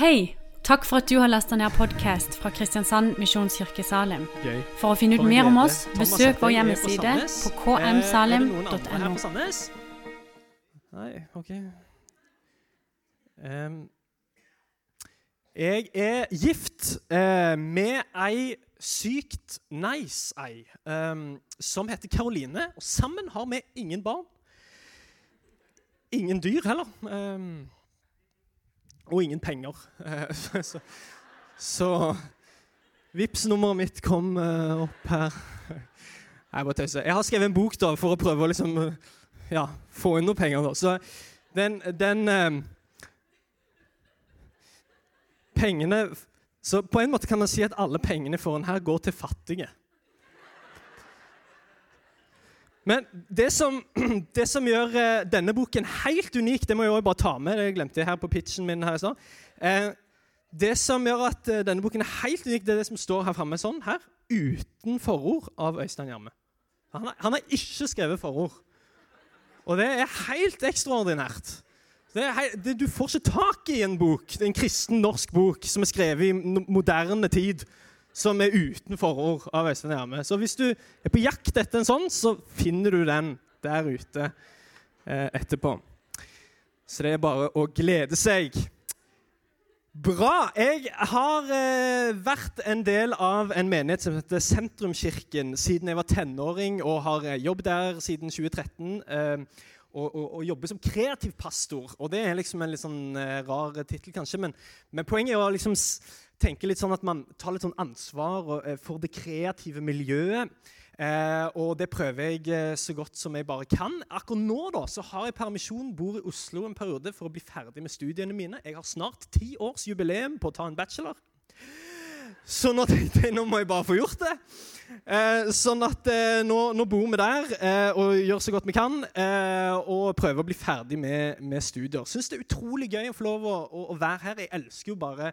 Hei! Takk for at du har lasta ned podkast fra Kristiansand Misjonskirke Salim. Gøy. For å finne ut mer om oss, besøk vår hjemmeside på Eh, kmsalim.no. Sandnes? Nei, OK. um, jeg er gift uh, med ei sykt nice ei um, som heter Karoline. Og sammen har vi ingen barn. Ingen dyr heller. ehm, og ingen penger. Så så Vipps-nummeret mitt kom eh, opp her. Jeg bare tøyser. Jeg har skrevet en bok da, for å prøve å liksom, eh, ja, få inn noe penger. Da. Så den, den eh, Pengene Så på en måte kan man si at alle pengene for den her går til fattige. Men det som, det som gjør eh, denne boken helt unik, det må jeg også bare ta med. Det glemte jeg her på pitchen min her i stad. Eh, det som gjør at eh, denne boken er helt unik, det er det som står her framme sånn, her, uten forord av Øystein Jamme. Han han har ikke skrevet forord. Og det er helt ekstraordinært. Det er hei, det, du får ikke tak i en bok, en kristen norsk bok som er skrevet i moderne tid, som er uten forord av Øystein Jamme. Så hvis du er på jakt etter en sånn, så finner du den der ute eh, etterpå. Så det er bare å glede seg. Bra. Jeg har eh, vært en del av en menighet som heter Sentrumskirken siden jeg var tenåring, og har jobb jobbet der siden 2013. Eh, og, og, og jobber som kreativ pastor. Og det er liksom en litt sånn eh, rar tittel, kanskje, men, men poenget er å liksom s- tenke litt sånn at man tar litt sånn ansvar eh, for det kreative miljøet. Eh, og det prøver jeg eh, så godt som jeg bare kan. Akkurat nå da, så har jeg permisjon, bor i Oslo en periode for å bli ferdig med studiene mine. Jeg har snart ti års jubileum på å ta en bachelor. Så nå tenkte jeg nå må jeg bare få gjort det. Eh, sånn at eh, nå, nå bor vi der eh, og gjør så godt vi kan. Og prøver å bli ferdig med, med studier. Syns det er utrolig gøy å få lov å, å, å være her. Jeg elsker jo bare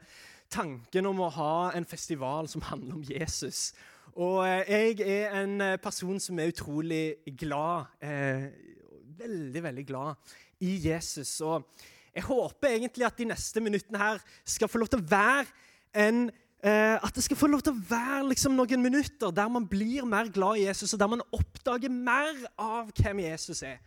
tanken om å ha en festival som handler om Jesus. Og eh, jeg er en eh, person som er utrolig glad, eh, veldig, veldig glad i Jesus. Og jeg håper egentlig at de neste minuttene her skal få lov til å være en eh, At det skal få lov til å være liksom, noen minutter der man blir mer glad i Jesus, og der man oppdager mer av hvem Jesus er.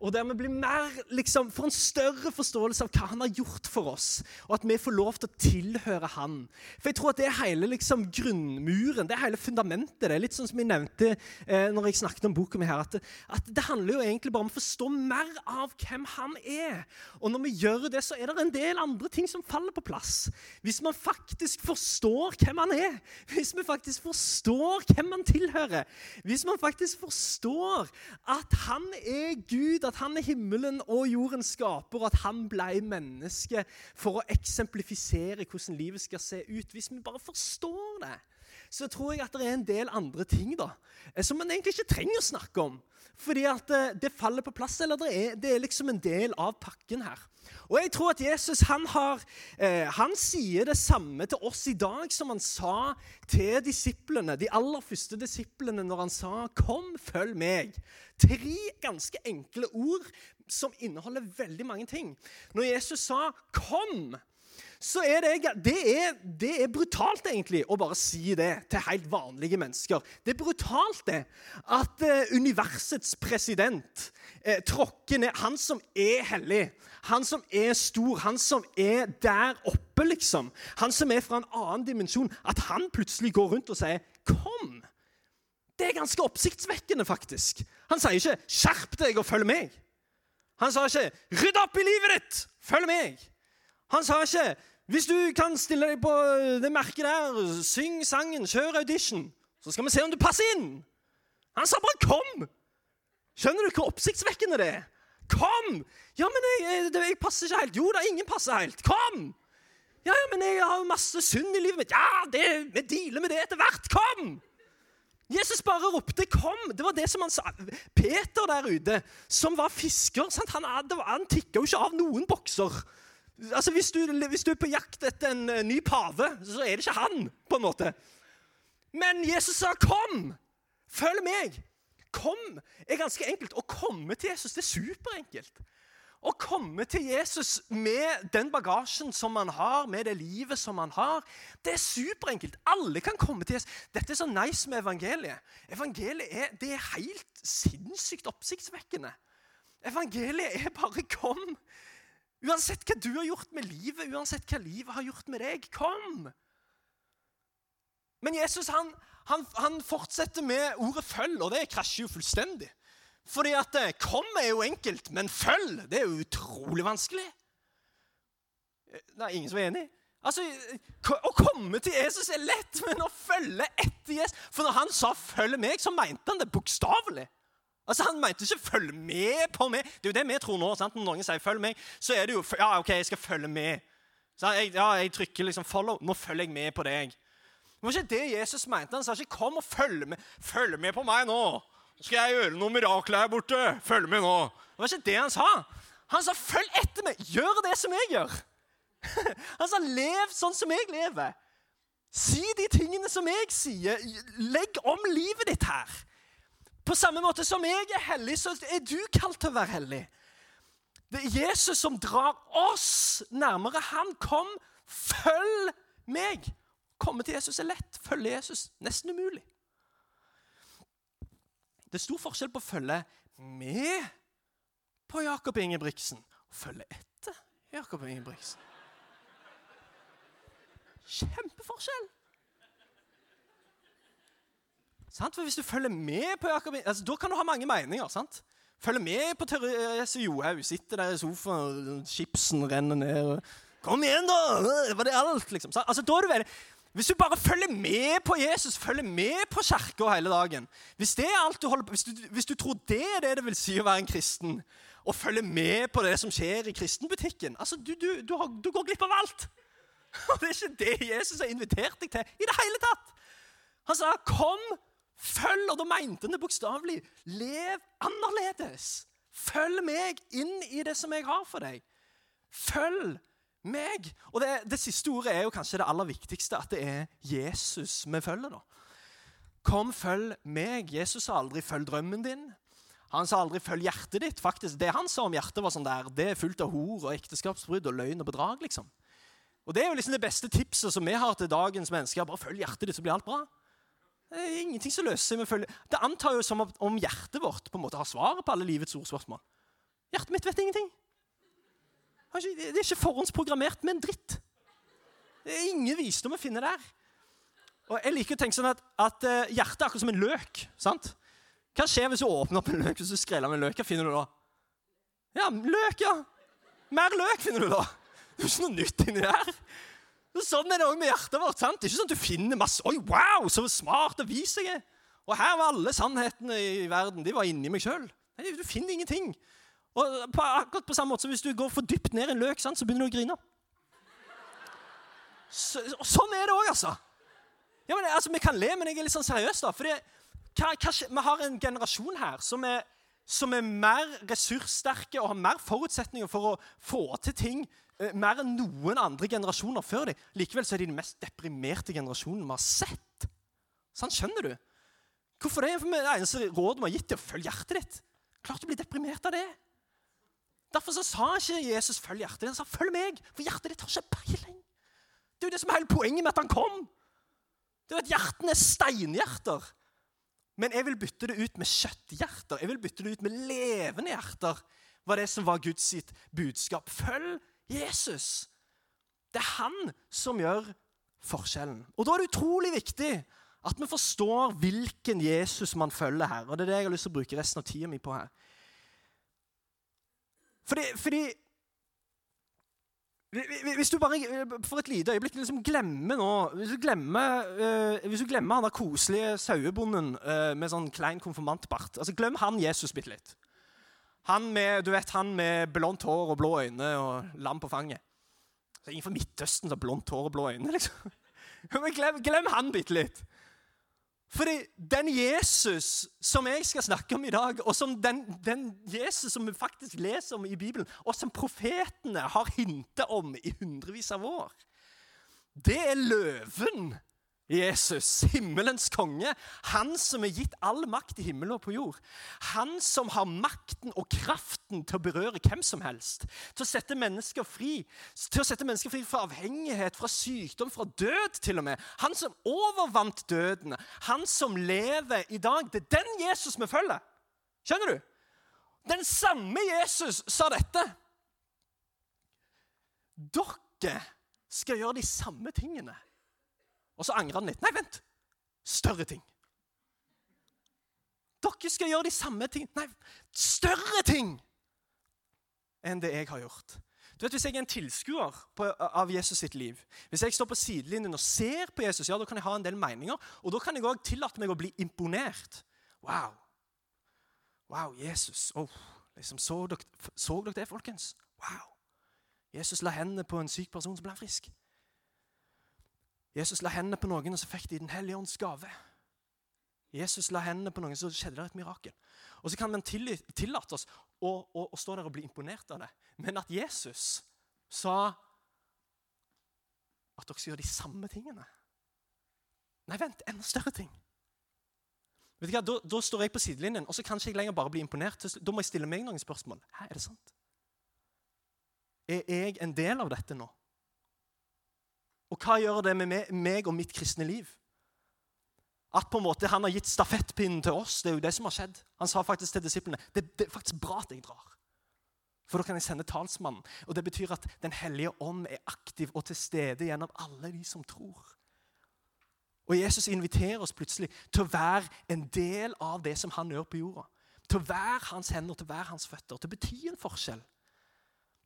Og der vi blir mer, liksom, får en større forståelse av hva han har gjort for oss. Og at vi får lov til å tilhøre han. For jeg tror at det er hele liksom, grunnmuren, det er hele fundamentet. Det er litt sånn som jeg nevnte eh, når jeg snakket om boka mi her, at at det handler jo egentlig bare om å forstå mer av hvem han er. Og når vi gjør det, så er det en del andre ting som faller på plass. Hvis man faktisk forstår hvem han er, hvis vi faktisk forstår hvem han tilhører, hvis man faktisk forstår at han er Gud, at han er himmelen og jordens skaper, og at han ble menneske for å eksemplifisere hvordan livet skal se ut. Hvis vi bare forstår det, så tror jeg at det er en del andre ting da, eh, som man egentlig ikke trenger å snakke om. Fordi at eh, det faller på plass, eller det er, det er liksom en del av pakken her. Og jeg tror at Jesus han, har, eh, han sier det samme til oss i dag som han sa til disiplene, de aller første disiplene når han sa 'Kom, følg meg'. Tre ganske enkle ord som inneholder veldig mange ting. Når Jesus sa 'kom', så er det, det, er, det er brutalt egentlig å bare si det til helt vanlige mennesker. Det er brutalt det at eh, universets president eh, tråkker ned Han som er hellig, han som er stor, han som er der oppe, liksom. Han som er fra en annen dimensjon. At han plutselig går rundt og sier 'kom'. Det er ganske oppsiktsvekkende, faktisk. Han sier ikke 'skjerp deg og følg meg'. Han sa ikke 'rydd opp i livet ditt, følg meg'. Han sa ikke 'hvis du kan stille deg på det merket der, syng sangen, kjør audition', så skal vi se om du passer inn'. Han sa bare 'kom'. Skjønner du hvor oppsiktsvekkende det er? Kom! Ja, men jeg, jeg, jeg passer ikke helt. Jo da, ingen passer helt. Kom! Ja, ja, men jeg har masse synd i livet mitt. Ja, det, vi dealer med det etter hvert. Kom! Jesus bare ropte 'kom'. Det var det som han sa. Peter der ute, som var fisker, sant? han, han tikka jo ikke av noen bokser. Altså, hvis du, hvis du er på jakt etter en eh, ny pave, så er det ikke han, på en måte. Men Jesus sa 'kom'. Følg meg. Kom er ganske enkelt. Å komme til Jesus det er superenkelt. Å komme til Jesus med den bagasjen som man har, med det livet som man har, det er superenkelt. Alle kan komme til Jesus. Dette er så nice med evangeliet. Evangeliet er, det er helt sinnssykt oppsiktsvekkende. Evangeliet er bare kom. Uansett hva du har gjort med livet, uansett hva livet har gjort med deg, kom. Men Jesus han, han, han fortsetter med ordet 'følg', og det krasjer jo fullstendig. Fordi at eh, 'kom' er jo enkelt, men 'følg' det er jo utrolig vanskelig. Det er ingen som er enig. Altså, Å komme til Jesus er lett, men å følge etter Jesus For når han sa 'følg meg', så mente han det bokstavelig. Altså, Han mente ikke 'følg med på meg'. Det er jo det vi tror nå. sant? Når noen sier 'følg meg', så er det jo ja, ok, jeg skal følge med. Så jeg, ja, jeg trykker liksom 'follow'. Nå følger jeg med på deg. Det var ikke det Jesus mente. Han sa ikke 'kom og følg med, følg med på meg nå'. Nå skal jeg gjøre noen mirakler her borte. Følg med nå. Det var ikke det han sa. Han sa 'følg etter meg'. Gjør det som jeg gjør. Han sa 'lev sånn som jeg lever'. Si de tingene som jeg sier. Legg om livet ditt her. På samme måte som jeg er hellig, så er du kalt til å være hellig. Det er Jesus som drar oss nærmere. Han kom. Følg meg. Komme til Jesus er lett. Følge Jesus nesten umulig. Det er stor forskjell på å følge med på Jakob Ingebrigtsen og følge etter Jakob Ingebrigtsen. Kjempeforskjell! Sant? For Hvis du følger med på Jakob altså, Da kan du ha mange meninger. sant? Følger med på Therese Johaug. Sitter der i sofaen, og chipsen renner ned. Og, Kom igjen, da! Var det alt? liksom? Altså, da er du veldig... Hvis du bare følger med på Jesus, følger med på kirka hele dagen hvis, det er alt du holder på, hvis, du, hvis du tror det er det det vil si å være en kristen, og følger med på det som skjer i kristenbutikken altså, du, du, du, har, du går glipp av alt. Og det er ikke det Jesus har invitert deg til i det hele tatt. Han sa 'kom, følg', og da mente han det bokstavelig. Lev annerledes. Følg meg inn i det som jeg har for deg. Følg meg. Og det, det, siste ordet er jo kanskje det aller viktigste, at det er Jesus vi følger. da. Kom, følg meg. Jesus sa aldri 'følg drømmen din'. Han sa aldri 'følg hjertet ditt'. Faktisk, Det han sa om hjertet, var sånn der, det er fullt av hor og ekteskapsbrudd og løgn og bedrag. liksom. Og Det er jo liksom det beste tipset som vi har til dagens mennesker. Bare følg hjertet ditt, så blir alt bra. Det er ingenting som løser seg med følge Det antar jo som om hjertet vårt på en måte har svaret på alle livets ordspørsmål. Hjertet mitt vet ingenting. Det er ikke forhåndsprogrammert med en dritt. Det er ingen visdom å finne der. Og Jeg liker å tenke sånn at, at eh, hjertet er akkurat som en løk. sant? Hva skjer hvis du åpner opp en løk hvis du skreller med en løk? Hva finner du da? Ja, løk, ja. Mer løk finner du da. Det er ikke noe nytt inni der. Sånn er det òg med hjertet vårt. sant? Det er ikke sånn at du finner masse Oi, wow, så smart og vis jeg er. Og her var alle sannhetene i verden. De var inni meg sjøl. Du finner ingenting. Og på, akkurat på samme måte som Hvis du går for dypt ned i en løk, sant, så begynner du å grine. Så, sånn er det òg, altså. Ja, men, altså. Vi kan le, men jeg er litt sånn seriøs. da, fordi hva, hva, Vi har en generasjon her som er, som er, mer ressurssterke og har mer forutsetninger for å få til ting mer enn noen andre generasjoner før dem. Likevel så er de den mest deprimerte generasjonen vi har sett. Sånn, skjønner du? Hvorfor det? For Det eneste rådet vi har gitt, er å følge hjertet ditt. Klart du blir deprimert av det. Derfor så sa ikke Jesus 'følg hjertet'. ditt'. Han sa 'følg meg', for hjertet ditt har ikke peiling. Det er jo det som er hele poenget med at han kom. Det er at Hjertene er steinhjerter. Men jeg vil bytte det ut med kjøtthjerter. Jeg vil bytte det ut med levende hjerter. var det som var Guds sitt budskap. Følg Jesus. Det er han som gjør forskjellen. Og Da er det utrolig viktig at vi forstår hvilken Jesus man følger her. Og Det er det jeg har lyst til å bruke resten av tida mi på her. Fordi, fordi hvis du bare for et lite øyeblikk liksom glemmer nå Hvis du glemmer, uh, hvis du glemmer han der koselige sauebonden uh, med sånn klein konfirmantbart altså Glem han Jesus bitte litt. Han med, du vet, han med blondt hår og blå øyne og lam på fanget. Så ingen fra Midtøsten som har blondt hår og blå øyne. liksom. Men glem, glem han bitte litt. Fordi den Jesus som jeg skal snakke om i dag, og som den, den, Jesus som vi faktisk leser om i Bibelen, og som profetene har hintet om i hundrevis av år, det er løven Jesus, himmelens konge, han som er gitt all makt i himmelen og på jord. Han som har makten og kraften til å berøre hvem som helst. Til å sette mennesker fri til å sette mennesker fri fra avhengighet, fra sykdom, fra død til og med. Han som overvant døden. Han som lever i dag. Det er den Jesus vi følger. Skjønner du? Den samme Jesus sa dette. Dere skal gjøre de samme tingene og så angrer han litt. Nei, vent! Større ting. Dere skal gjøre de samme ting. Nei, større ting enn det jeg har gjort. Du vet, Hvis jeg er en tilskuer av Jesus sitt liv, hvis jeg står på sidelinjen og ser på Jesus, ja, da kan jeg ha en del meninger, og da kan jeg òg tillate meg å bli imponert. Wow. Wow, Jesus. Oh, liksom, så, dere, så dere det, folkens? Wow. Jesus la hendene på en syk person som ble frisk. Jesus la hendene på noen, og så fikk de Den hellige ånds gave. Jesus la hendene på noen, så skjedde det et mirakel. Og så kan man tillate oss å, å, å, stå der og bli imponert av det. Men at Jesus sa at dere skal gjøre de samme tingene Nei, vent, enda større ting. Vet du hva, da, da, står jeg på sidelinjen, og så kan ikke jeg lenger bare bli imponert. Da må jeg stille meg noen spørsmål. Hæ, er det sant? Er jeg en del av dette nå? Og hva gjør det med meg og mitt kristne liv? At på en måte han har gitt stafettpinnen til oss. Det er jo det som har skjedd. Han sa faktisk til disiplene det, det er faktisk bra at jeg drar. For da kan jeg sende talsmannen. Og Det betyr at Den hellige ånd er aktiv og til stede gjennom alle de som tror. Og Jesus inviterer oss plutselig til å være en del av det som han gjør på jorda. Til å være hans hender, til å være hans føtter, til å bety en forskjell.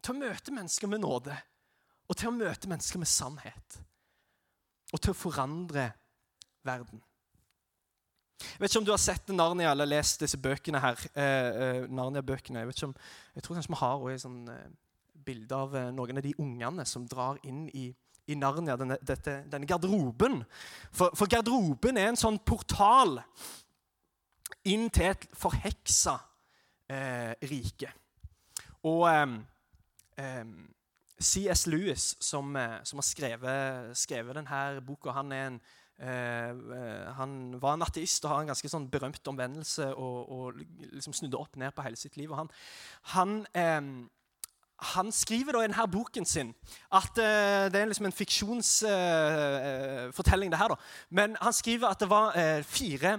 Til å møte mennesker med nåde og til å møte mennesker med sannhet. Og til å forandre verden. Jeg vet ikke om du har sett Narnia eller lest disse bøkene her. Eh, eh, Narnia-bøkene. Jeg jeg tror kanskje vi har også et sånn, eh, bilde av eh, noen av de ungene som drar inn i, i Narnia, denne, dette, denne garderoben. For, for, garderoben er en sånn portal inn til et forheksa eh, rike. Og eh, C.S. Lewis, som, eh, som har skrevet, skrevet denne boka, han, en, eh, eh, han, var en ateist og har en ganske sånn berømt omvendelse og, og liksom snudde opp ned på hele sitt liv. Han, han, eh, han skriver da i denne boken sin at eh, det er liksom en fiksjonsfortelling, det her. da. Men han skriver at det var fire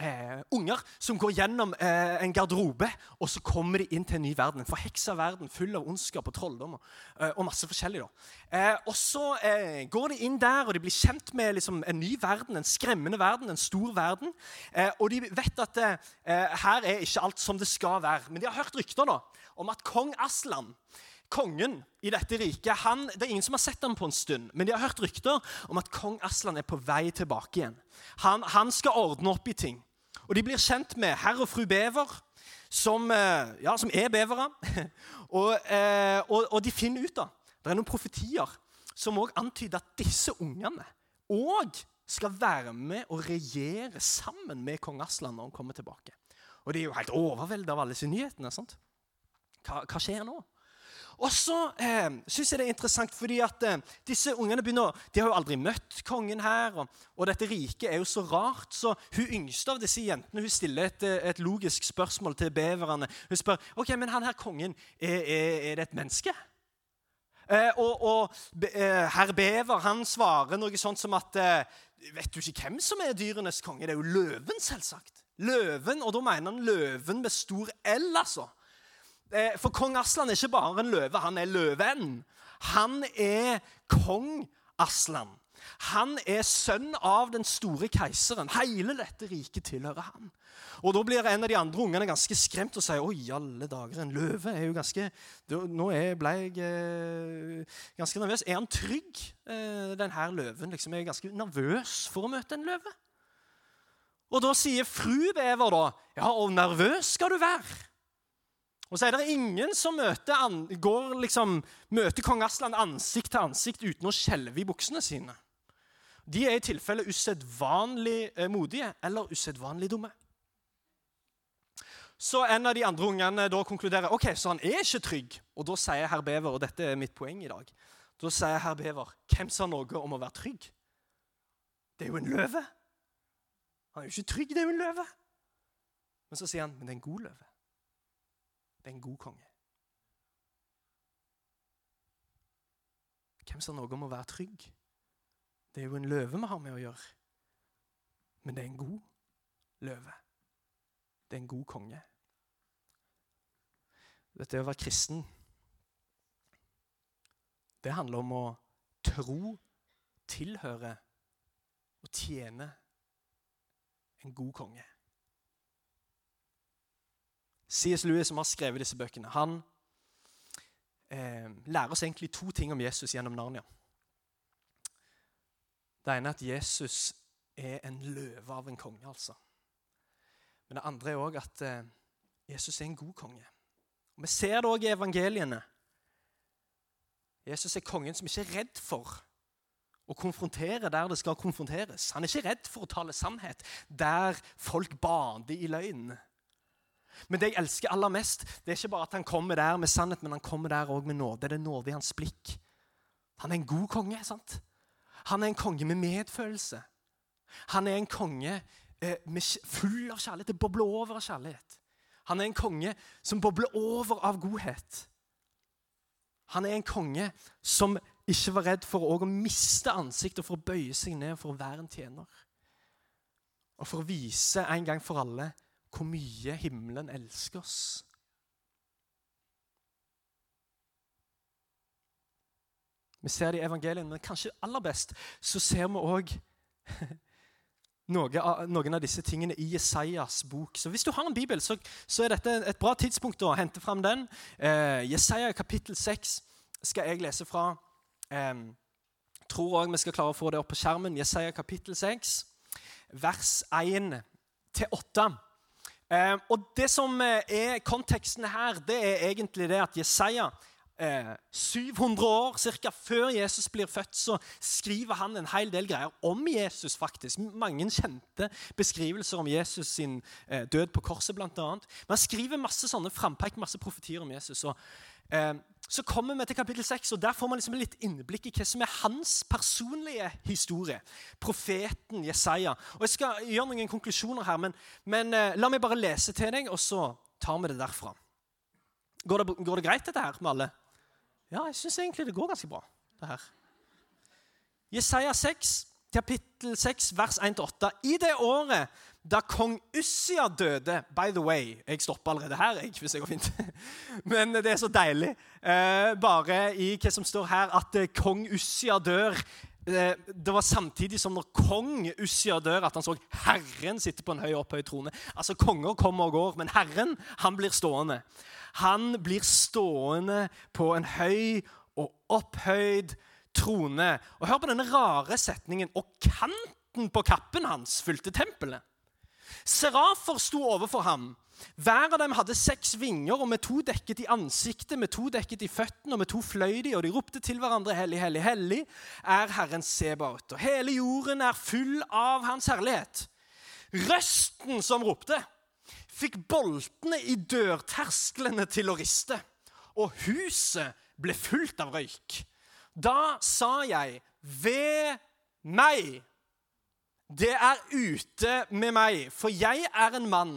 eh, unger som går gjennom eh, en garderobe, og så kommer de inn til en ny verden. En forheksa verden full av ondskap og trolldom eh, og masse forskjellig. Eh, og så eh, går de inn der, og de blir kjent med liksom, en ny verden, en skremmende verden, en stor verden. Eh, og de vet at her er ikke alt som det skal være. Men de har hørt rykter da, om at kong Aslan kongen i dette riket han, Det er ingen som har sett ham på en stund, men de har hørt rykter om at kong Aslan er på vei tilbake igjen. Han, han skal ordne opp i ting. Og de blir kjent med herr og fru Bever, som, eh, ja, som er bevere. og, eh, og, og, de finner ut da, Det er noen profetier som også antyder at disse ungene òg skal være med og regjere sammen med kong Aslan når han kommer tilbake. Og de er jo helt overveldet av alle disse nyhetene. sant? Hva, hva skjer nå? Og så eh, syns jeg det er interessant, fordi at eh, disse ungene begynner, de har jo aldri møtt kongen her. Og, og, dette riket er jo så rart. Så hun yngste av disse jentene hun stiller et, eh, et logisk spørsmål til beverne. Hun spør ok, men han her kongen, er, er, er det et menneske. Eh, og, og eh, herr Bever han svarer noe sånt som at eh, Vet du ikke hvem som er dyrenes konge? Det er jo løven, selvsagt. Løven, Og da mener han løven med stor L, altså. Eh, for kong Aslan er ikke bare en løve, han er løven. Han er kong Aslan. Han er sønn av den store keiseren. Hele dette riket tilhører han. Og Da blir en av de andre ungene ganske skremt og sier oi, alle dager, en løve er jo ganske Nå er, ble jeg eh, ganske nervøs. Er han trygg, eh, denne løven? Liksom, er jeg ganske nervøs for å møte en løve? Og Da sier fru Bever da, ja, og nervøs skal du være. Og så er det ingen som møter, går liksom, møter kong Aslan ansikt til ansikt uten å skjelve i buksene sine. De er i tilfelle usedvanlig eh, modige eller usedvanlig dumme. Så en av de andre ungene da konkluderer ok, så han er ikke trygg. Og da sier herr Bever, og dette er mitt poeng i dag, da sier herr Bever, hvem sa noe om å være trygg? Det er jo en løve. Han er jo ikke trygg, det er jo en løve. Men så sier han men det er en god løve. Det er en god konge. Hvem sa noe om å være trygg? Det er jo en løve vi har med å gjøre. Men det er en god løve. Det er en god konge. Dette å være kristen, det handler om å tro, tilhøre og tjene en god konge. C.S. Lewis, som har skrevet disse bøkene, han eh, lærer oss egentlig to ting om Jesus gjennom Narnia. Det ene er at Jesus er en løve av en konge, altså. Men det andre er òg at eh, Jesus er en god konge. Og Vi ser det òg i evangeliene. Jesus er kongen som ikke er redd for å konfrontere der det skal konfronteres. Han er ikke redd for å tale sannhet der folk bader i løgn. Men det jeg elsker aller mest, det er ikke bare at han kommer der med sannhet, men han kommer der òg med nåde. Det er nåde i hans blikk. Han er en god konge. sant? Han er en konge med medfølelse. Han er en konge eh, full av kjærlighet. Det bobler over av kjærlighet. Han er en konge som bobler over av godhet. Han er en konge som ikke var redd for å miste ansiktet, for å bøye seg ned for å være en tjener. Og for å vise en gang for alle hvor mye himmelen elsker oss. Vi ser det i evangeliet, men kanskje aller best så ser vi òg noen av disse tingene i Jesajas bok. Så Hvis du har en bibel, så, så er dette et bra tidspunkt å hente fram den. Eh, Jesaja kapittel 6 skal jeg lese fra. Eh, tror òg vi skal klare å få det opp på skjermen. Jesaja kapittel 6, vers 1-8. Eh, og Det som eh, er konteksten her, det er egentlig det at Jesaja 700 eh, år cirka, før Jesus blir født, så skriver han en hel del greier om Jesus. faktisk. Mange kjente beskrivelser om Jesus sin eh, død på korset. Blant annet. Men han skriver masse sånne frampek, masse profetier om Jesus. Og, eh, så kommer vi til kapittel 6, og der får man liksom litt innblikk i hva som er hans personlige historie. Profeten Jesaja. Og Jeg skal gjøre noen konklusjoner her, men, men eh, la meg bare lese til deg, og så tar vi det derfra. Går det, går det greit, dette her, med alle? Ja, jeg syns egentlig det går ganske bra, det her. Jesaja 6, kapittel 6, vers 1-8. I det året da kong Ussia døde By the way, jeg stopper allerede her, jeg, hvis jeg går fint. Men det er så deilig. Eh, bare i hva som står her, at eh, kong Ussia dør eh, det var samtidig som når kong Ussia dør, at han så Herren sitte på en høy opphøyd trone. Altså, Konger kommer og går, men Herren han blir stående. Han blir stående på en høy og opphøyd trone. Og Hør på denne rare setningen. Og kanten på kappen hans fulgte tempelet. Serafer sto overfor ham. Hver av dem hadde seks vinger, og med to dekket i ansiktet, med to dekket i føttene, og med to fløy de, og de ropte til hverandre, hellig, hellig, hellig er Herren Sebaot. Og hele jorden er full av Hans herlighet. Røsten som ropte, fikk boltene i dørtersklene til å riste, og huset ble fullt av røyk. Da sa jeg, ved meg, det er ute med meg, for jeg er en mann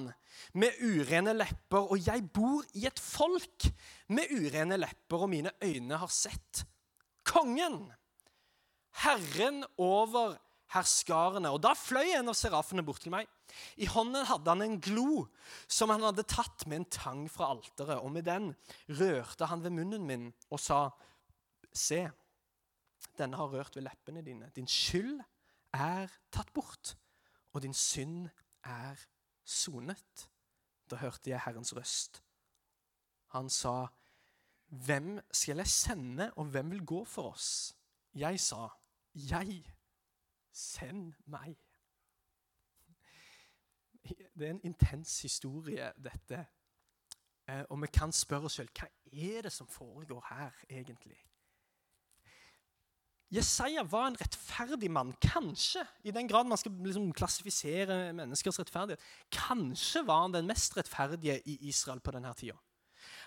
med urene lepper, og jeg bor i et folk med urene lepper, og mine øyne har sett kongen, Herren over herskarene. Og Da fløy en av serafene bort til meg. I hånden hadde han en glo som han hadde tatt med en tang fra alteret. Og med den rørte han ved munnen min og sa, Se, denne har rørt ved leppene dine. Din skyld er tatt bort, og din synd er sonet. Da hørte jeg Herrens røst. Han sa, Hvem skal jeg sende, og hvem vil gå for oss? Jeg sa, Jeg Send meg. Det er en intens historie, dette. Eh, og vi kan spørre oss selv hva er det som foregår her, egentlig? Jesaja var en rettferdig mann. Kanskje, i den grad man skal liksom klassifisere menneskers rettferdighet, kanskje var han den mest rettferdige i Israel på denne tida.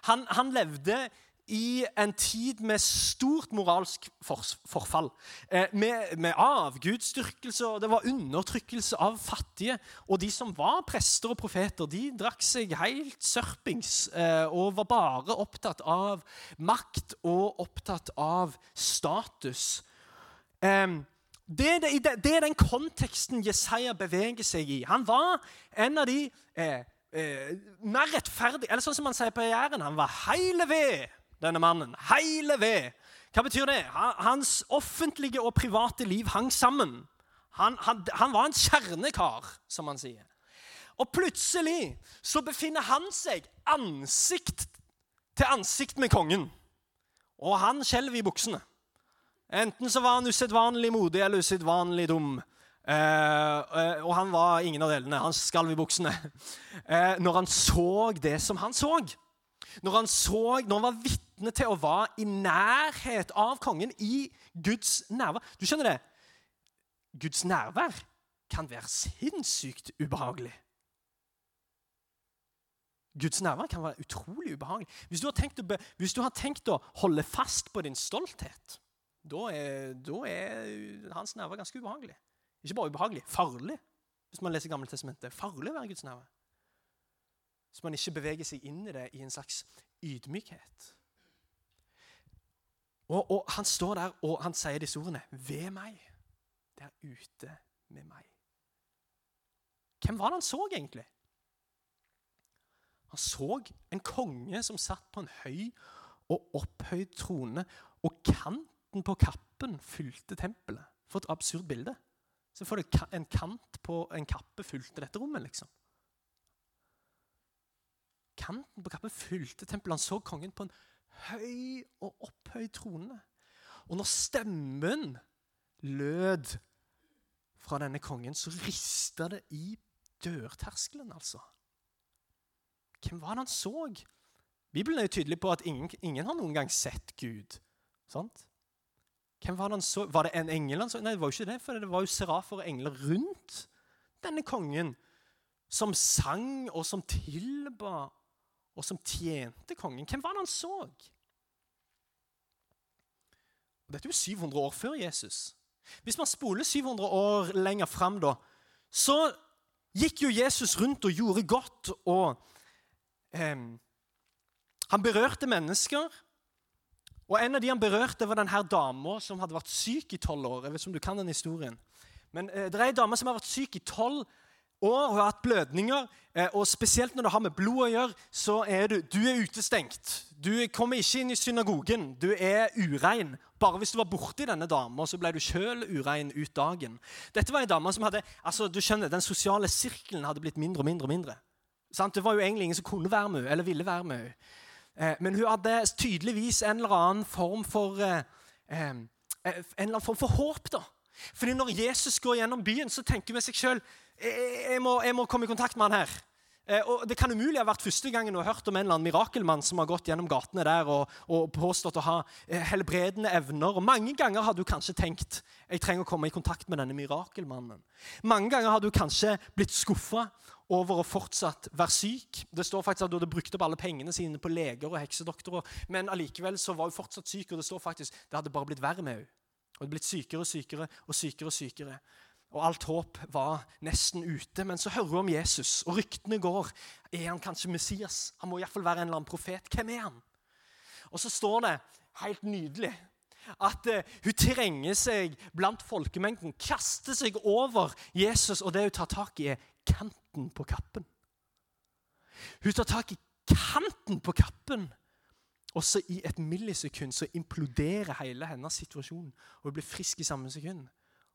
Han, han levde i en tid med stort moralsk forfall. Eh, med, med avgudsdyrkelse, og det var undertrykkelse av fattige. Og de som var prester og profeter, de drakk seg helt sørpings eh, og var bare opptatt av makt og opptatt av status. Det, er den konteksten Jesaja beveger seg i. Han var en av de eh, mer rettferdige Eller sånn som man sier på Jæren, han var heile ved denne mannen. Heile ved. Hva betyr det? Hans offentlige og private liv hang sammen. Han, han, han var en kjernekar, som man sier. Og plutselig så befinner han seg ansikt til ansikt med kongen. Og han skjelver i buksene. Enten så var han usedvanlig modig eller usedvanlig dum. Eh, eh, og han var ingen av delene. Han skalv i buksene. Eh, når han så det som han så. Når han, så, når han var vitne til å være i nærhet av kongen, i Guds nærvær Du skjønner det? Guds nærvær kan være sinnssykt ubehagelig. Guds nærvær kan være utrolig ubehagelig. Hvis du har tenkt å, du har tenkt å holde fast på din stolthet, da er, er hans nærvær ganske ubehagelig. Ikke bare ubehagelig, farlig. Hvis man leser Gamle testamentet. Farlig å være Guds nærvær. Så man ikke beveger seg inn i det i en slags ydmykhet. Og, og Han står der og han sier disse ordene. Ved meg, der ute med meg. Hvem var det han så egentlig? Han så en konge som satt på en høy og opphøyd trone, og kanten på kappen fylte tempelet. For et absurd bilde. Så får du en kant på en kappe fylte dette rommet, liksom. Kanten på kappen fylte tempelet. Han så kongen på en høy og opphøyd trone. Og når stemmen lød fra denne kongen, så rista det i dørterskelen, altså. Hvem var det han så? Bibelen er jo tydelig på at ingen, ingen har noen gang sett Gud. Sant? Hvem Var det han så? Var det en engel han så? Nei, det var jo ikke det, for det var jo serafer og engler rundt denne kongen. Som sang, og som tilba, og som tjente kongen. Hvem var det han så? Dette er jo 700 år før Jesus. Hvis man spoler 700 år lenger fram, da, så gikk jo Jesus rundt og gjorde godt. og eh, Han berørte mennesker. Og En av de han berørte, var denne dama som hadde vært syk i tolv år. Jeg vet ikke om du kan den historien. Men eh, det er ei dame som har vært syk i tolv år. Hun har hatt blødninger. Eh, og Spesielt når det har med blod å gjøre, så er du, du er utestengt. Du kommer ikke inn i synagogen. Du er urein. Bare hvis du var borti denne dama, så ble du sjøl urein ut dagen. Dette var ei dame som hadde altså du skjønner, Den sosiale sirkelen hadde blitt mindre og mindre. og mindre. Det var jo egentlig ingen som kunne være med henne, eller ville være med henne. Eh, men hun hadde tydeligvis en eller annen form for eh, en eller annen form for håp. da. Fordi Når Jesus går gjennom byen, så tenker vi seg sjøl jeg, jeg, må komme i kontakt med han her. Og Det kan umulig ha vært første gangen du har hørt om en eller annen mirakelmann som har gått gjennom gatene der og, og påstått å ha helbredende evner. Og Mange ganger har du kanskje tenkt jeg trenger å komme i kontakt med denne mirakelmannen. Mange ganger har du kanskje blitt skuffa over å fortsatt være syk. Det står faktisk at du hadde brukt opp alle pengene sine på leger og heksedoktorer, men allikevel så var hun fortsatt syk, og det står faktisk det hadde bare blitt verre med henne. Hun hadde blitt sykere og sykere og sykere. Og sykere. Og alt håp var nesten ute. Men så hører hun om Jesus, og ryktene går. Er han kanskje Messias? Han må iallfall være en eller annen profet. Hvem er han? Og så står det helt nydelig at uh, hun trenger seg blant folkemengden, kaster seg over Jesus, og det hun tar tak i, er kanten på kappen. Hun tar tak i kanten på kappen. Og så i et millisekund så imploderer hele hennes situasjon. Og hun blir frisk i samme sekund.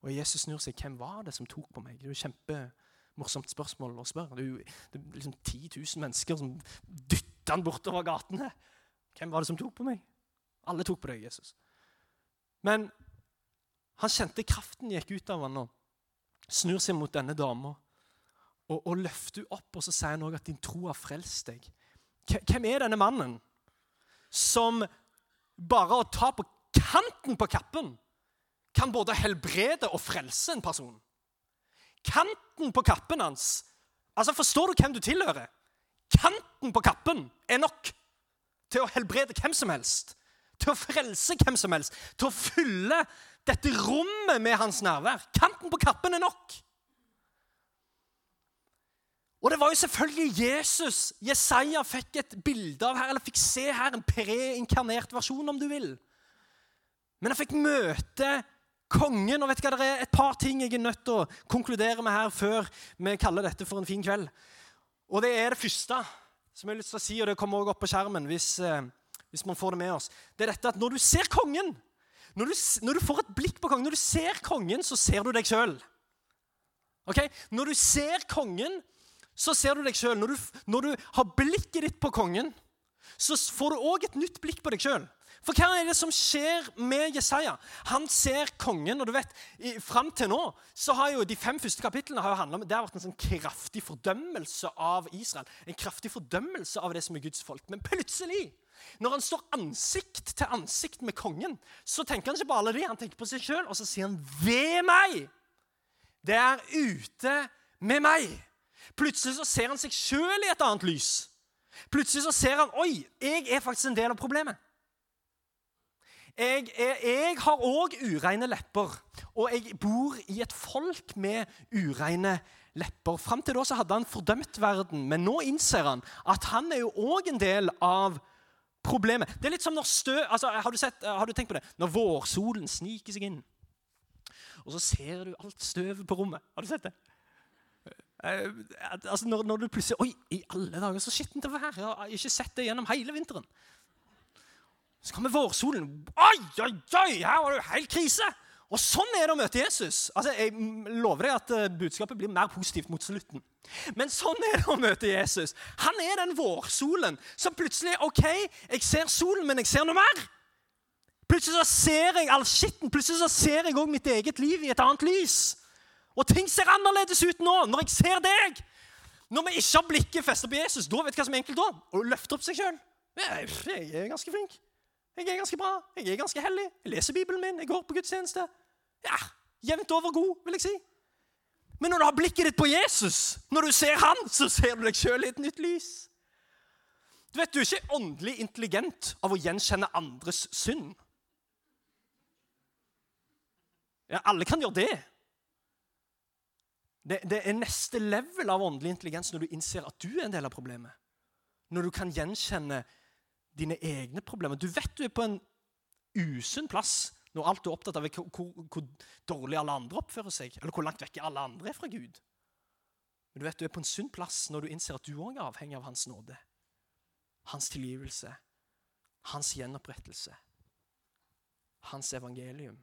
Og Jesus snur seg. Hvem var det som tok på meg? Det er jo kjempemorsomt spørsmål å spørre. Det er jo det er liksom 10 000 mennesker som dytter han bortover gatene. Hvem var det som tok på meg? Alle tok på deg, Jesus. Men han kjente kraften gikk ut av han nå. snur seg mot denne dama og, og løfter henne opp, og så sier han også at din tro har frelst deg. Hvem er denne mannen som bare å ta på kanten på kappen kan både helbrede og frelse en person? Kanten på kappen hans Altså, Forstår du hvem du tilhører? Kanten på kappen er nok til å helbrede hvem som helst, til å frelse hvem som helst, til å fylle dette rommet med hans nærvær. Kanten på kappen er nok. Og det var jo selvfølgelig Jesus Jesaja fikk et bilde av her, eller fikk se her, en preinkarnert versjon, om du vil. Men han fikk møte kongen. Og vet du hva, det er et par ting jeg er nødt til å konkludere med her før vi kaller dette for en fin kveld. Og det er det første som jeg har lyst til å si, og det kommer også opp på skjermen hvis, eh, hvis man får det med oss. Det er dette at når du ser kongen, når du, når du får et blikk på kongen, når du ser kongen, så ser du deg sjøl. Okay? Når du ser kongen, så ser du deg sjøl. Når, når, du har blikket ditt på kongen, så får du òg et nytt blikk på deg sjøl. For hva er det som skjer med Jesaja? Han ser kongen, og du vet, Fram til nå så har jo de fem første kapitlene har jo handlet om, det har vært en sånn kraftig fordømmelse av Israel. En kraftig fordømmelse av det som er Guds folk. Men plutselig, når han står ansikt til ansikt med kongen, så tenker han ikke på alle de, han tenker på seg sjøl, og så sier han 'ved meg'. Det er ute med meg. Plutselig så ser han seg sjøl i et annet lys. Plutselig så ser han 'oi, jeg er faktisk en del av problemet'. Jeg, jeg, jeg har òg ureine lepper, og jeg bor i et folk med ureine lepper. Fram til da så hadde han fordømt verden, men nå innser han at han er jo òg en del av problemet. Det er litt som når stø, altså, har, du sett, har du tenkt på det? Når vårsolen sniker seg inn, og så ser du alt støvet på rommet. Har du sett det? Uh, altså når, når, du plutselig Oi, i alle dager, så skittent det her. Jeg har ikke sett det gjennom hele vinteren. Så kommer vårsolen. Oi, oi, oi, her var det jo helt krise! Og sånn er det å møte Jesus. Altså, Jeg lover deg at uh, budskapet blir mer positivt mot slutten. Men sånn er det å møte Jesus. Han er den vårsolen som plutselig OK, jeg ser solen, men jeg ser noe mer. Plutselig så ser jeg all skitten. Plutselig så ser jeg òg mitt eget liv i et annet lys. Og ting ser annerledes ut nå, når jeg ser deg. Når vi ikke har blikket festet på Jesus, da vet du hva som er enkelt da? Å løfte opp seg sjøl. Jeg, jeg er ganske flink. Jeg er ganske bra, jeg er ganske hellig, jeg leser Bibelen min, jeg går på gudstjeneste. Ja, Jevnt over god, vil jeg si. Men når du har blikket ditt på Jesus, når du ser han, så ser du deg sjøl i et nytt lys. Du vet, du er ikke åndelig intelligent av å gjenkjenne andres synd. Ja, Alle kan gjøre det. Det. Det er neste level av åndelig intelligens når du innser at du er en del av problemet. Når du kan gjenkjenne dine egne problemer. Du vet du er på en usunn plass når alt du er opptatt av, er hvor, hvor, dårlig alle andre oppfører seg, eller hvor langt vekke alle andre er fra Gud. Men du vet du er på en sunn plass når du innser at du òg er avhengig av Hans nåde. Hans tilgivelse, hans gjenopprettelse, hans evangelium.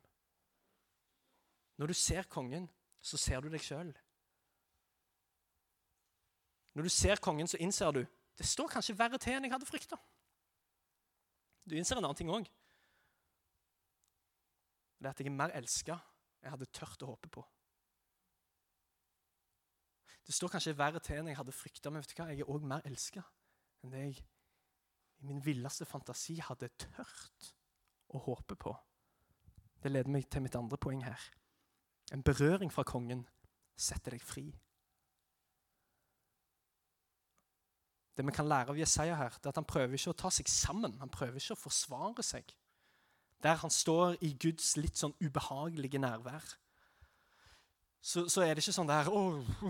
Når du ser kongen, så ser du deg sjøl. Når du ser kongen, så innser du det står kanskje verre til enn jeg hadde frykta. Du innser en annen ting òg. Det er at jeg er mer elska jeg hadde tørt å håpe på. Det står kanskje verre til enn jeg hadde frykta, men vet du hva? jeg er òg mer elska enn det jeg i min villeste fantasi hadde tørt å håpe på. Det leder meg til mitt andre poeng her. En berøring fra kongen setter deg fri. Det vi kan lære av Jesaja her, det er at han prøver ikke å ta seg sammen. Han prøver ikke å forsvare seg. Der han står i Guds litt sånn ubehagelige nærvær. Så, så er det ikke sånn der 'Å,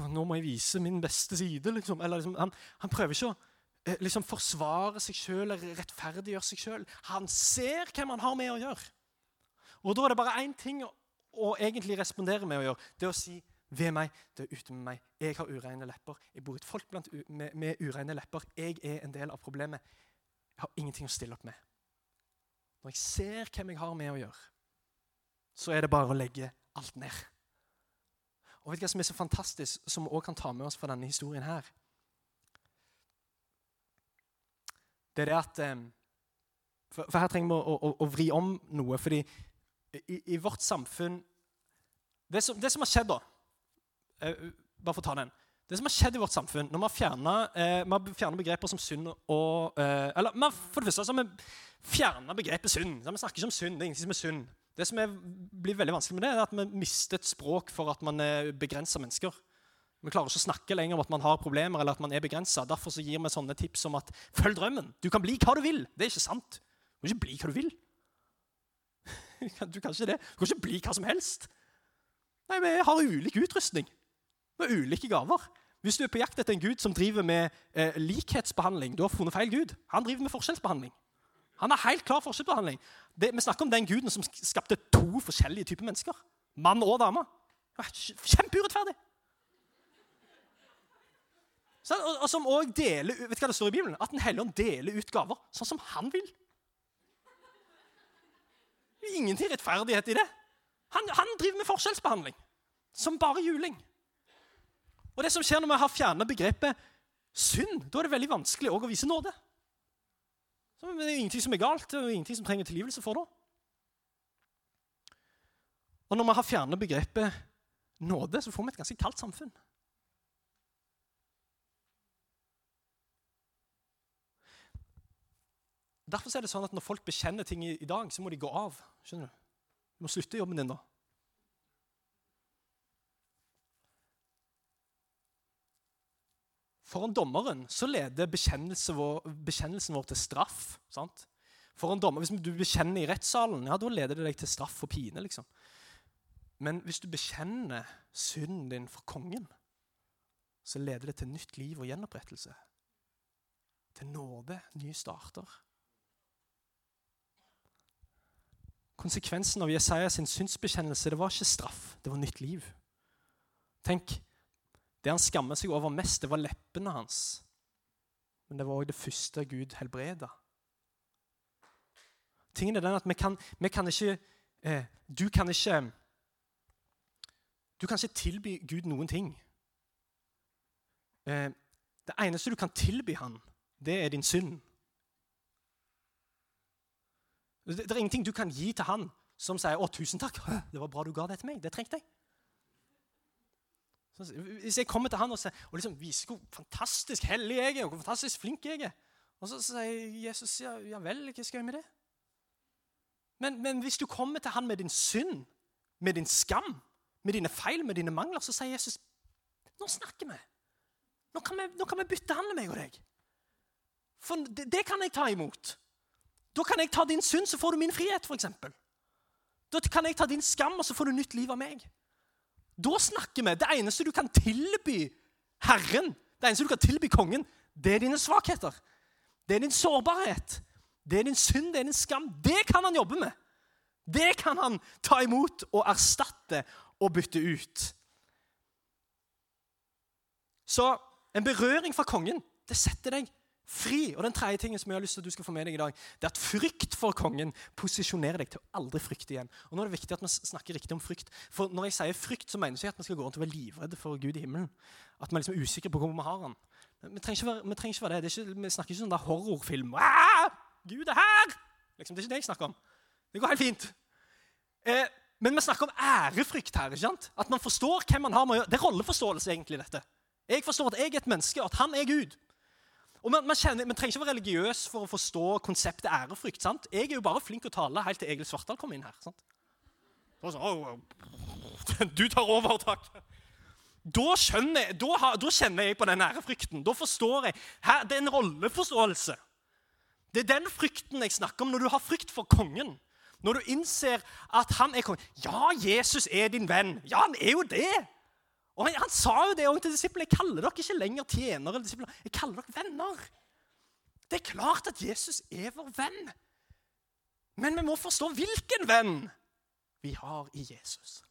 nå må jeg vise min beste side'. Liksom. Liksom, han, han, prøver ikke å eh, liksom, forsvare seg sjøl eller rettferdiggjøre seg sjøl. Han ser hvem han har med å gjøre. Og da er det bare én ting å, å egentlig respondere med å gjøre. Det er å si ved meg, det er ute med meg. Jeg har ureine lepper. Jeg bor i et folk med, med ureine lepper. Jeg er en del av problemet. Jeg har ingenting å stille opp med. Når jeg ser hvem jeg har med å gjøre, så er det bare å legge alt ned. Og vet du hva som er så fantastisk, som vi også kan ta med oss fra denne historien her? Det er det at eh, for her trenger vi å, å, å, vri om noe. fordi i, i vårt samfunn det som, det som har skjedd, da Eh, bare for å ta den. Det som har skjedd i vårt samfunn når man fjerner, eh, man fjerner begreper som synd og eh, Eller for det første så har vi fjerna begrepet synd. Så vi snakker ikke om synd. Det er ingenting som er synd. Det som er, blir veldig vanskelig med det, er at vi mister et språk for at man er begrensa mennesker. Vi klarer ikke å snakke lenger om at man har problemer eller at man er begrensa. Derfor så gir vi sånne tips som at følg drømmen. Du kan bli hva du vil. Det er ikke sant. Du kan ikke bli hva du vil. Du kan ikke det. Du kan ikke bli hva som helst. Nei, Vi har ulik utrustning. Har ulike gaver. Hvis du er på jakt etter en gud som driver med eh, likhetsbehandling, du har funnet feil gud. Han driver med forskjellsbehandling. Han har helt klar forskjellsbehandling. Det, vi snakker om den guden som skapte to forskjellige typer mennesker. Mann og dame. Kjempeurettferdig. Og, og, som også deler vet du hva det står i Bibelen? At Den hellige ånd deler ut gaver sånn som han vil. Ingenting rettferdighet i det. Han, han driver med forskjellsbehandling. Som bare juling. Og det som skjer når vi har fjernet begrepet synd, da er det veldig vanskelig å vise nåde. Så det er ingenting som er galt, og ingenting som trenger tilgivelse for det. Og når vi har fjernet begrepet nåde, så får vi et ganske kaldt samfunn. Derfor er det sånn at Når folk bekjenner ting i, i dag, så må de gå av. skjønner Du Du må slutte jobben din da. Foran dommeren så leder bekjennelsen vår, bekjennelsen vår til straff. sant? Foran dommer, Hvis du bekjenner i rettssalen, ja, da leder det deg til straff og pine. liksom. Men hvis du bekjenner synden din for kongen, så leder det til nytt liv og gjenopprettelse. Til nåde, nye starter. Konsekvensen av Jesaja sin synsbekjennelse det var ikke straff, det var nytt liv. Tenk, Det han skammet seg over mest, det var leppene hans. Men det var òg det første Gud helbreda. Tingen er den at vi kan, vi kan ikke eh, Du kan ikke Du kan ikke tilby Gud noen ting. Eh, det eneste du kan tilby han, det er din synd. Det, er ingenting du kan gi til han som sier 'Å, tusen takk, det var bra du ga det til meg. Det trengte jeg'. Hvis jeg kommer til han og, sier, og liksom viser hvor fantastisk hellig jeg er, og hvor fantastisk flink jeg er, og så sier Jesus ja, ja vel, hva skal jeg med det? Men, men, hvis du kommer til han med din synd, med din skam, med dine feil, med dine mangler, så sier Jesus nå snakker vi. Nå kan vi, nå kan vi bytte handel, meg og deg. For det, det kan jeg ta imot. Da kan jeg ta din synd, så får du min frihet, f.eks. Da kan jeg ta din skam, og så får du nytt liv av meg. Da snakker vi. Det eneste du kan tilby Herren, det eneste du kan tilby kongen, det er dine svakheter. Det er din sårbarhet. Det er din synd, det er din skam. Det kan han jobbe med. Det kan han ta imot og erstatte og bytte ut. Så en berøring fra kongen det setter deg fri. Og den tredje tingen som jeg har lyst til at du skal få med deg i dag, det er at frykt for kongen posisjonerer deg til å aldri frykte igjen. Og nå er det viktig at vi snakker riktig om frykt. For når jeg sier frykt, så mener jeg at vi skal gå rundt og være livredde for Gud i himmelen. At vi liksom er usikre på hvor vi har han. Vi trenger ikke være, trenger ikke være det. det ikke, vi snakker ikke sånn der horrorfilm. Gud er her! Liksom, det er ikke det jeg snakker om. Det går helt fint. Eh, men vi snakker om ærefrykt her. ikke sant? At man forstår hvem man har med å gjøre. Det er rolleforståelse, egentlig, dette. Jeg forstår at jeg er et menneske, og at han er Gud. Og man, man, kjenner, man, trenger ikke være religiøs for å forstå konseptet ærefrykt. sant? Jeg er jo bare flink til å tale helt til Egil Svartdal kom inn her. sant? Så, oh, du tar over, takk. Da, skjønner, da, har, da kjenner jeg på den ærefrykten. Da forstår jeg. Her, det er en rolleforståelse. Det er den frykten jeg snakker om når du har frykt for kongen. Når du innser at han er kongen. Ja, Jesus er din venn. Ja, han er jo det. Og han, han sa jo det òg til disiplene. Jeg kaller dere ikke lenger tjenere eller disipler. Jeg kaller dere venner. Det er klart at Jesus er vår venn. Men vi må forstå hvilken venn vi har i Jesus.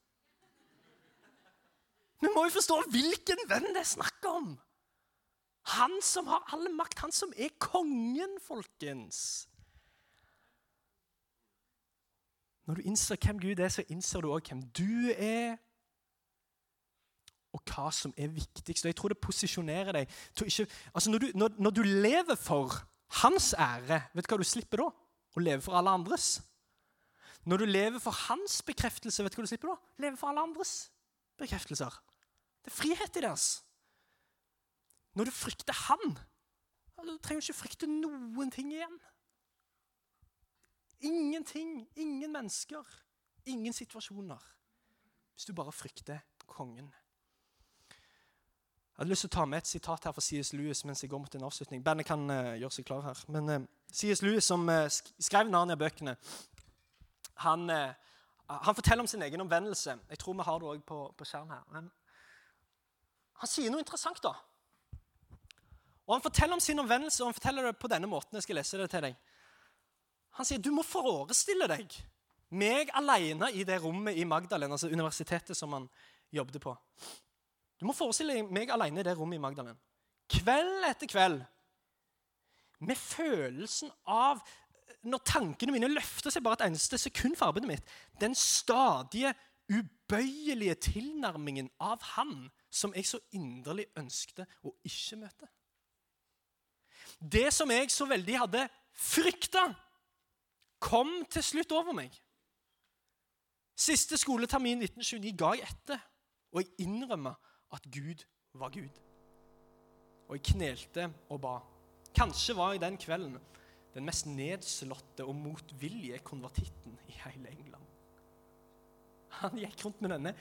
Vi må jo forstå hvilken venn det er snakk om. Han som har all makt, han som er kongen, folkens. Når du innser hvem Gud er, så innser du òg hvem du er, og hva som er viktigst. Og jeg tror det posisjonerer deg ikke Altså når du, når, når du lever for hans ære, vet du hva du slipper da? Å leve for alle andres. Når du lever for hans bekreftelse, vet du hva du slipper da? Leve for alle andres bekreftelser. Det er frihet i deres. Når du frykter han, du trenger du ikke frykte noen ting igjen. Ingenting, ingen mennesker, ingen situasjoner. Hvis du bare frykter kongen. Jeg hadde lyst til å ta med et sitat her fra C.S. Lewis mens jeg går mot en avslutning. Bandet kan uh, gjøre seg klar her. Men uh, C.S. Lewis, som uh, skrev Narnia-bøkene, han, han, forteller om sin egen omvendelse. Jeg tror vi har det òg på, på skjerm her. Men han sier noe interessant, da. Og Han forteller om sin omvendelse og han forteller det på denne måten. jeg skal lese det til deg. Han sier du må forestille deg meg alene i det rommet i Magdalen, altså universitetet som han jobbet på. Du må forestille meg alene i det rommet i Magdalen. Kveld etter kveld. Med følelsen av Når tankene mine løfter seg bare et eneste sekund for arbeidet mitt Den stadige, ubøyelige tilnærmingen av Han som jeg så inderlig ønskte å ikke møte. Det som jeg så veldig hadde frykta, kom til slutt over meg. Siste skoletermin 1929 ga jeg etter, og jeg innrømmer at Gud var Gud. Og jeg knelte og ba. Kanskje var jeg den kvelden den mest nedslåtte og motvillige konvertitten i hele England. Han gikk rundt med denne,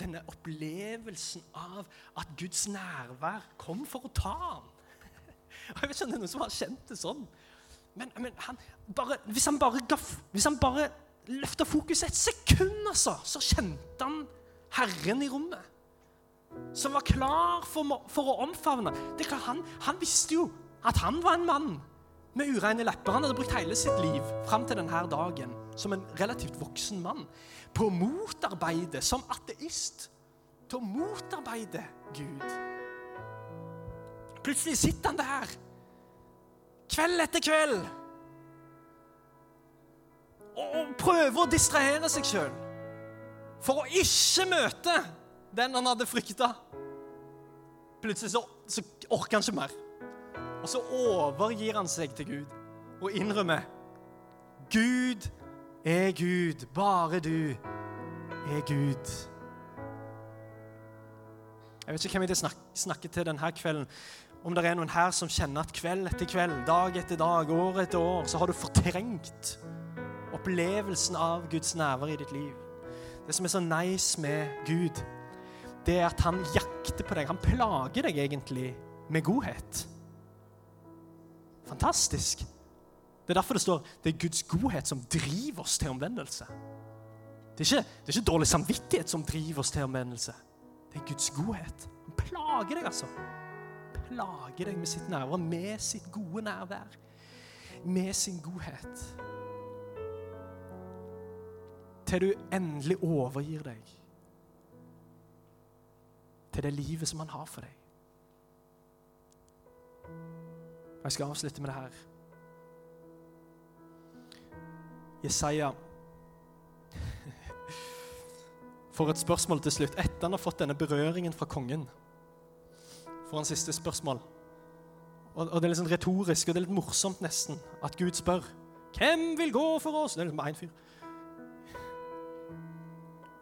denne opplevelsen av at Guds nærvær kom for å ta ham. Og jeg vet ikke om det er noen som har kjent det sånn. Men, men han bare, hvis han bare, hvis han bare løfta fokuset et sekund, altså, så kjente han Herren i rommet som var klar for, for å omfavne. Det klart, han, han, visste jo at han var en mann med ureine lepper. Han hadde brukt hele sitt liv fram til denne dagen som en relativt voksen mann på å motarbeide, som ateist, til å motarbeide Gud. Plutselig sitter han der, kveld etter kveld, og prøver å distrahere seg sjøl for å ikke møte den han hadde frykta. Plutselig så, så orker han ikke mer. Og så overgir han seg til Gud og innrømmer Gud er Gud. Bare du er Gud. Jeg vet ikke hvem jeg snakker, snakker til denne kvelden. Om det er noen her som kjenner at kveld etter kveld, dag etter dag, år etter år, så har du fortrengt opplevelsen av Guds nærvær i ditt liv. Det som er så nice med Gud, det er at han jakter på deg. Han plager deg egentlig med godhet. Fantastisk. Det er derfor det står det er Guds godhet som driver oss til omvendelse. Det er, ikke, det er ikke dårlig samvittighet som driver oss til omvendelse. Det er Guds godhet. Han plager deg, altså. Plager deg med sitt nærvær, med sitt gode nærvær. Med sin godhet. Til du endelig overgir deg til det livet som han har for deg. Jeg skal avslutte med det her. Jesaja får et spørsmål til slutt. Etter han har fått denne berøringen fra kongen, får han siste spørsmål. Og, og Det er litt sånn retorisk og det er litt morsomt nesten at Gud spør hvem vil gå for oss? Det er liksom bare én fyr.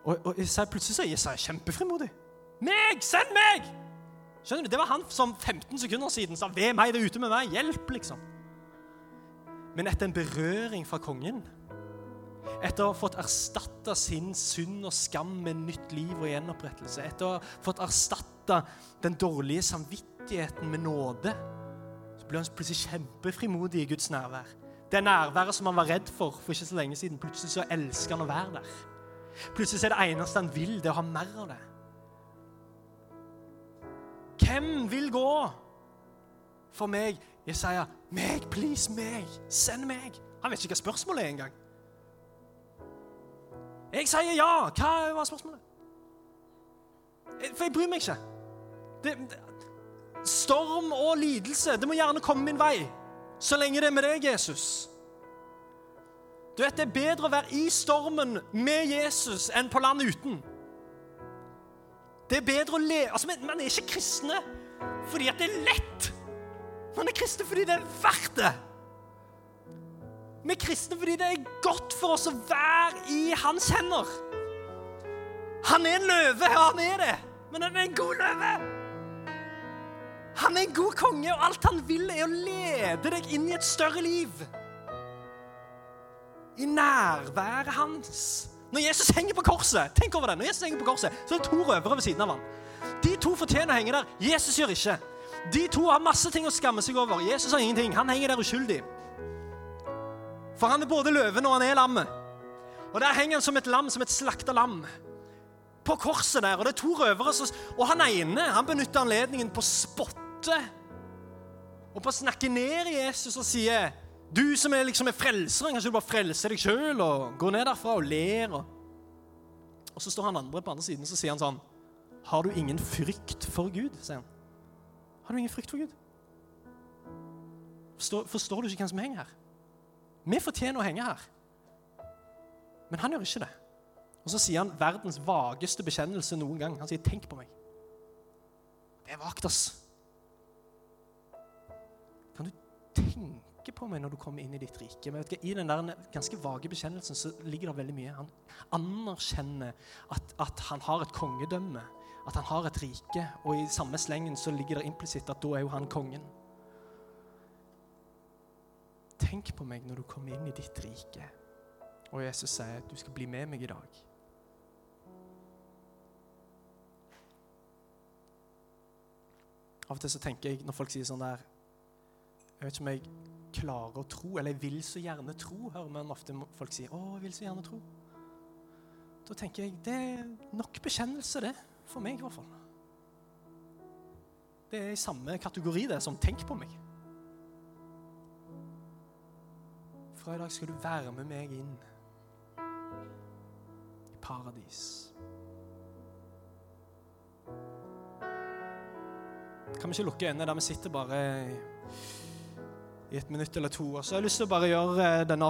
Og, og Jesaja, plutselig så er Jesaja kjempefrimodig. Meg! Send meg! Skjønner du? Det var han som 15 sekunder siden sa 'Ved meg, det er ute med meg'. Hjelp, liksom. Men etter en berøring fra kongen, etter å ha fått erstatta sin synd og skam med nytt liv og gjenopprettelse, etter å ha fått erstatta den dårlige samvittigheten med nåde, så ble han plutselig kjempefrimodig i Guds nærvær. Det nærværet som han var redd for for ikke så lenge siden. Plutselig så elsker han å være der. Plutselig er det eneste han vil, det å ha mer av det. Hvem vil gå for meg? Jeg sier, 'Meg, please, meg. Send meg.' Han vet ikke hva spørsmålet er engang. Jeg sier ja. Hva var spørsmålet? For jeg bryr meg ikke. Det, storm og lidelse, det må gjerne komme min vei. Så lenge det er med deg, Jesus. Du vet, Det er bedre å være i stormen med Jesus enn på land uten. Det er bedre å leve altså, Man er ikke kristne fordi at det er lett. Man er kristne fordi det er verdt det. Vi er kristne fordi det er godt for oss å være i hans hender. Han er en løve, ja, han er det, men han er en god løve. Han er en god konge, og alt han vil, er å lede deg inn i et større liv. I nærværet hans Når Jesus henger på korset, tenk over det, når Jesus henger på korset, så er det to røvere ved siden av ham. De to fortjener å henge der. Jesus gjør ikke. De to har masse ting å skamme seg over. Jesus har ingenting. Han henger der uskyldig. For han er både løven og han er lammet. Og der henger han som et lam, som et slakta lam. På korset der. Og det er to røvere. som- Og han ene han benytter anledningen på å spotte. Og på å snakke ned Jesus og sier Du som er liksom er frelseren, kanskje du bare frelser deg sjøl og går ned derfra og ler. Og, og så står han andre på andre siden så sier han sånn Har du ingen frykt for Gud? sier han. Har du ingen frykt for Gud? Forstår, forstår du ikke hvem som henger her? Vi fortjener å henge her. Men han gjør ikke det. Og så sier han verdens vageste bekjennelse noen gang. Han sier 'tenk på meg'. Det er vagt, ass. Kan du tenke på meg når du kommer inn i ditt rike? Men I den der ganske vage bekjennelsen så ligger det veldig mye. Han anerkjenner at, at han har et kongedømme, at han har et rike. Og i samme slengen så ligger det implisitt at da er jo han kongen. Tenk på meg når du kommer inn i ditt rike. Og Jesus sier at du skal bli med meg i dag. Av og til så tenker jeg når folk sier sånn der Jeg vet ikke om jeg klarer å tro, eller vil så gjerne tro, hører man ofte folk si. 'Å, vil så gjerne tro'. Da tenker jeg det er nok bekjennelse, det. For meg, i hvert fall. Det er i samme kategori det som 'tenk på meg'. Fra i dag skal du være med meg inn i paradis. Kan vi ikke lukke øynene der vi sitter bare i et minutt eller to? Og så har jeg lyst til å bare gjøre denne